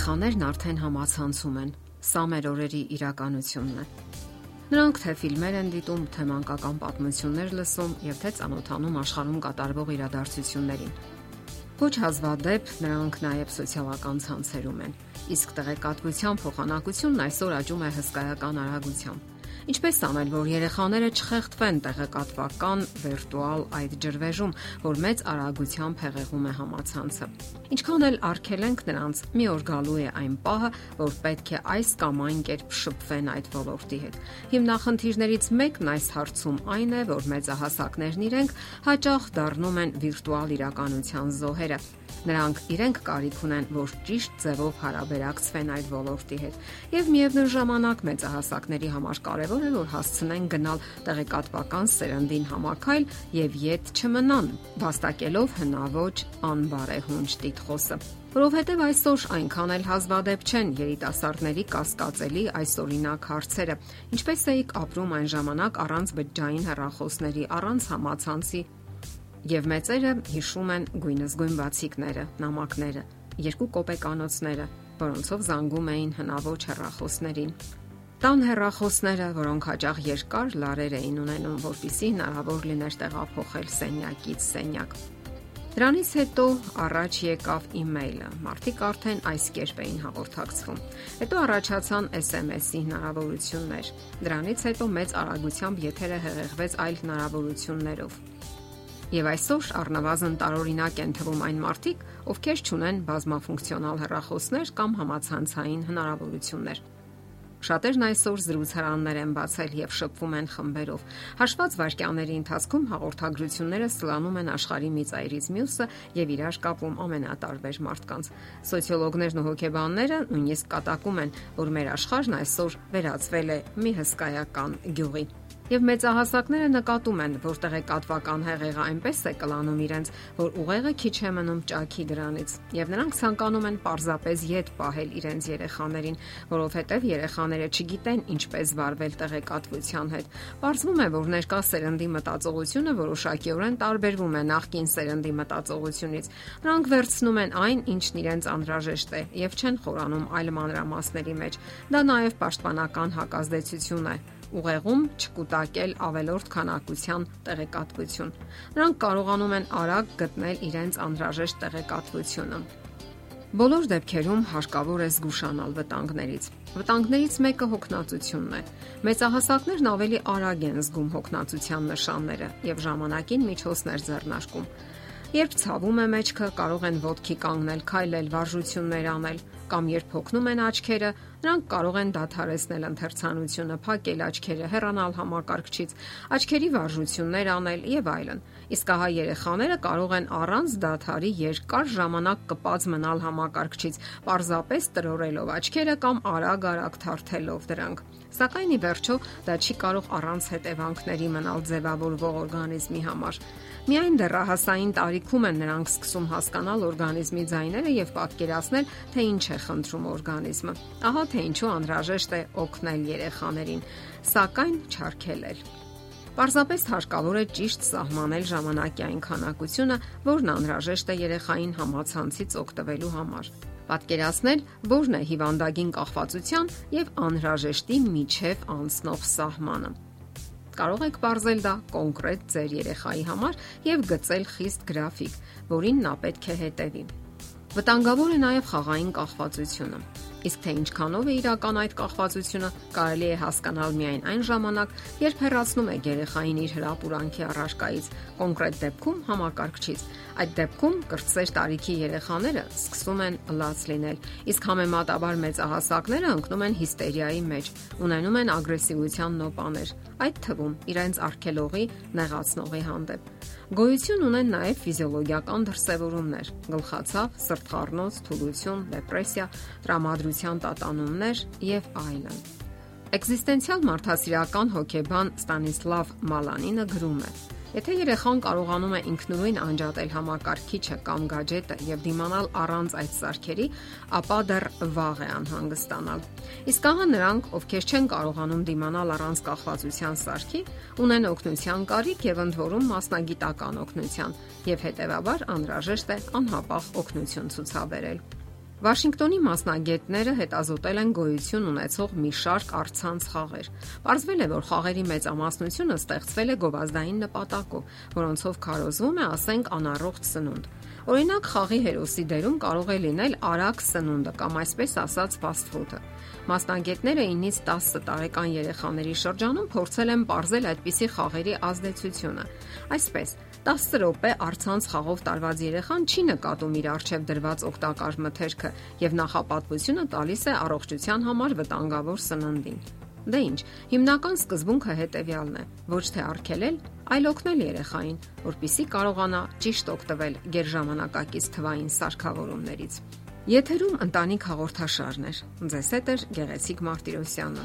Երեխաներն արդեն համացանցում են։ Սա մեր օրերի իրականությունն է։ Նրանք թե ֆիլմեր են դիտում, թե մանկական պատմություններ լսում եւ թե ծանոթանում աշխարհում կատարվող իրադարձություններին։ Ոչ հազվադեպ նրանք նաև սոցիալական ցանցերում են։ Իսկ տեղեկատվության փոխանակությունն այսօր աճում է հսկայական արագությամբ։ Ինչպես անել, որ երեխաները չխեղդվեն տեղեկատվական վիրտուալ այդ ջրվեժում, որ մեծ արագությամբ հեղեղում է համացանցը։ Ինչքան էլ արգելենք նրանց, մի օր գալու է այն պահը, որ պետք է այս կամ այն կերպ շփվեն այդ ոլորտի հետ։ Հիմնախնդիրներից մեկն այս հարցում այն է, որ մեծահասակներն իրենք հաճախ դառնում են վիրտուալ իրականության զոհերը Նրանք իրենք կարիք ունեն, որ ճիշտ ձևով հարաբերակցվեն այդ ոլորտի հետ։ Եվ միևնույն ժամանակ մեծահասակների համար կարևոր է, որ հասցնեն գնալ տեղեկատվական սերնդին համակայլ եւ յետ չմնան, վաստակելով հնաոճ անբարեհունչ տիտխոսը որովհետև այսօր այնքան էլ հազվադեպ չեն երիտասարդների կասկածելի այս օրինակ հարցերը։ Ինչպես էիք ապրում այն ժամանակ առանց բջջային հեռախոսների, առանց համացանցի Եվ մեծերը հիշում են գույնզգույն բացիկները, նամակները, երկու կոպեկանոցները, որոնցով զանգում էին հնաոճ հեռախոսներին։ Տան հեռախոսները, որոնք հաճախ երկար լարեր էին ունենում, որpիսի հնարավոր լիներ տեղափոխել սենյակից սենյակ։ Դրանից հետո առաջ եկավ email-ը։ Մարդիկ արդեն այս կերպ էին հաղորդակցվում։ Հետո առաջացան SMS-ի հնարավորություններ։ Դրանից հետո մեծ արագությամբ եթերը հեղեղվեց այլ հնարավորություններով։ Եվ այսօր առնվազն տարօրինակ են թվում այն մարդիկ, ովքեր ճունեն բազմաֆունկցիոնալ հեռախոսներ կամ համացանցային հնարավորություններ։ Շատերն այսօր զրուցարաններ են բացել եւ շփվում են խմբերով։ Հաշված վայրկյանների ընթացքում հաղորդագրությունները սլանում են աշխարհի մի ծայրից մյուսը եւ իրար կապում ամենատարբեր մարդկանց։ Սոցիոլոգներն ու հոգեբանները նույնիսկ կատակում են, որ մեր աշխարհն այսօր վերածվել է մի հսկայական գյուղի։ Եվ մեծահասակները նկատում են, որ տեղեկատվական հեղեղը այնպես է կլանում իրենց, որ ուղեղը քիչ է մնում ճաքի դրանից, եւ նրանք ցանկանում են parzapes յետ պահել իրենց երեխաներին, որովհետեւ երեխաները չգիտեն ինչպես վարվել տեղեկատվության հետ։ Պարզվում է, որ ներկա սերնդի մտածողությունը որոշակիորեն տարբերվում է նախկին սերնդի մտածողությունից։ Նրանք վերցնում են այն, ինչն իրենց անհրաժեշտ է եւ չեն խորանում այլ մանրամասների մեջ։ Դա նաեւ պաշտպանական հակազդեցություն է ուղեղում չկուտակել ավելորդ քանակության տեղեկատվություն։ Նրանք կարողանում են արագ գտնել իրենց անհրաժեշտ տեղեկատվությունը։ Բոլոր դեպքերում հարկավոր է զգուշանալ վտանգներից։ Վտանգներից մեկը հոգնածությունն է։ Մեծահասակներն ավելի արագ են զգում հոգնածության նշանները եւ ժամանակին միջոցներ ձեռնարկում։ Երբ ցավում է մեջքը, կարող են ոտքի կանգնել, քայլել, վարժություններ անել, կամ երբ հոգնում են աչքերը, նրանք կարող են դադարեցնել ընթերցանությունը, փակել աչքերը, հեռանալ համակարգչից, աչքերի վարժություններ անել եւ այլն։ Իսկ ահա երեխաները կարող են առանց դադարի երկար ժամանակ կպած մնալ համակարգչից, պարզապես տրորելով աչքերը կամ արագ-արագ թարթելով դրանք։ Սակայն ի վերջո դա չի կարող առանց հետևանքների մնալ ձևավորվող օրգանիզմի համար։ Միայն դեռահասային տարիքում են նրանք սկսում հասկանալ օրգանիզմի ձայները եւ պատկերացնել, թե ինչ է խնդրում օրգանիզմը։ Ահա թե ինչու անհրաժեշտ է օգնել երեխաներին, սակայն չարքելել։ Պարզապես հարկավոր է ճիշտ սահմանել ժամանակային քանակությունը, որն անհրաժեշտ է երեխային համացանցից օգտվելու համար պատկերացնել, որն է հիվանդագին կախվածության եւ անհրաժեշտի միջև անցնող սահմանը։ Կարող եք ողրել դա կոնկրետ ձեր երեխայի համար եւ գծել խիստ գրաֆիկ, որին նա պետք է հետևի։ Վտանգավոր է նաև խաղային կախվածությունը։ Իսկ թե ինչքանով է իրական այդ կախվածությունը, կարելի է հասկանալ միայն այն ժամանակ, երբ հեռացնում եք երեխային իր հրապուրանքի առարկայից, կոնկրետ դեպքում համակարգչից։ Այդ դեպքում կրտսեր տարիքի երեխաները սկսում են լաց լինել, իսկ համեմատաբար մեծահասակները ընկնում են հիստերիայի մեջ, ունենում են ագրեսիվության նոպաներ, այդ թվում իրենց արգելողի, նեղացնողի հանդեպ։ Գոյություն ունեն նաև ֆիզիոլոգիական դրսևորումներ՝ գլխացավ, սրտխառնոց, թուլություն, դեպրեսիա, տրամադրության տատանումներ եւ այլն։ Էգզիստենցիալ մարդասիրական հոգեբան Ստանիսլավ Մալանինը գրում է. Եթե երեխան կարողանում է ինքնուրույն անջատել համակարգիչը կամ գadget-ը եւ դիմանալ առանց այդ սարքերի, ապա դեռ վաղ է անհանգստանալ։ Իսկ ահա նրանք, ովքեր չեն կարողանում դիմանալ առանց կախվածության սարքի, ունեն օգնության կարիք եւ ընդ որում մասնագիտական օգնության եւ հետեւաբար անհրաժեշտ է անհապաղ օգնություն ցուցաբերել։ Վաշինգտոնի մասնագետները հետազոտել են գոյություն ունեցող մի շարք առցանց խաղեր։ Պարզվել է, որ խաղերի մեծամասնությունը ստեղծվել է գովազդային նպատակով, որոնցով քարոզվում է, ասենք, անառողջ սնունդ։ Օրինակ, խաղի հերոսի դերում կարող է լինել արագ սնունդը կամ այսպես ասած fast food-ը։ Մասնագետները 9-ից 10 տարեկան երեխաների շրջանում փորձել են ողրզել այդպիսի խաղերի ազդեցությունը։ Այսպես, 10 րոպե առցանց խաղով տարված երեխան չի նկատում իր առջև դրված օգտակար մթերքը եւ նախապատվությունը տալիս է առողջության համար վտանգավոր սննդին։ Դե ի՞նչ, հիմնական սկզբունքը հետեւյալն է. ոչ թե արգելել, այլ օգնել երեխային, որpիսի կարողանա ճիշտ օգտվել ģերժամանակակից թվային սարքավորումներից։ Եթերում ընտանիք հաղորդաշարն է։ Ձեզ հետ է Գեղեցիկ Մարտիրոսյանը։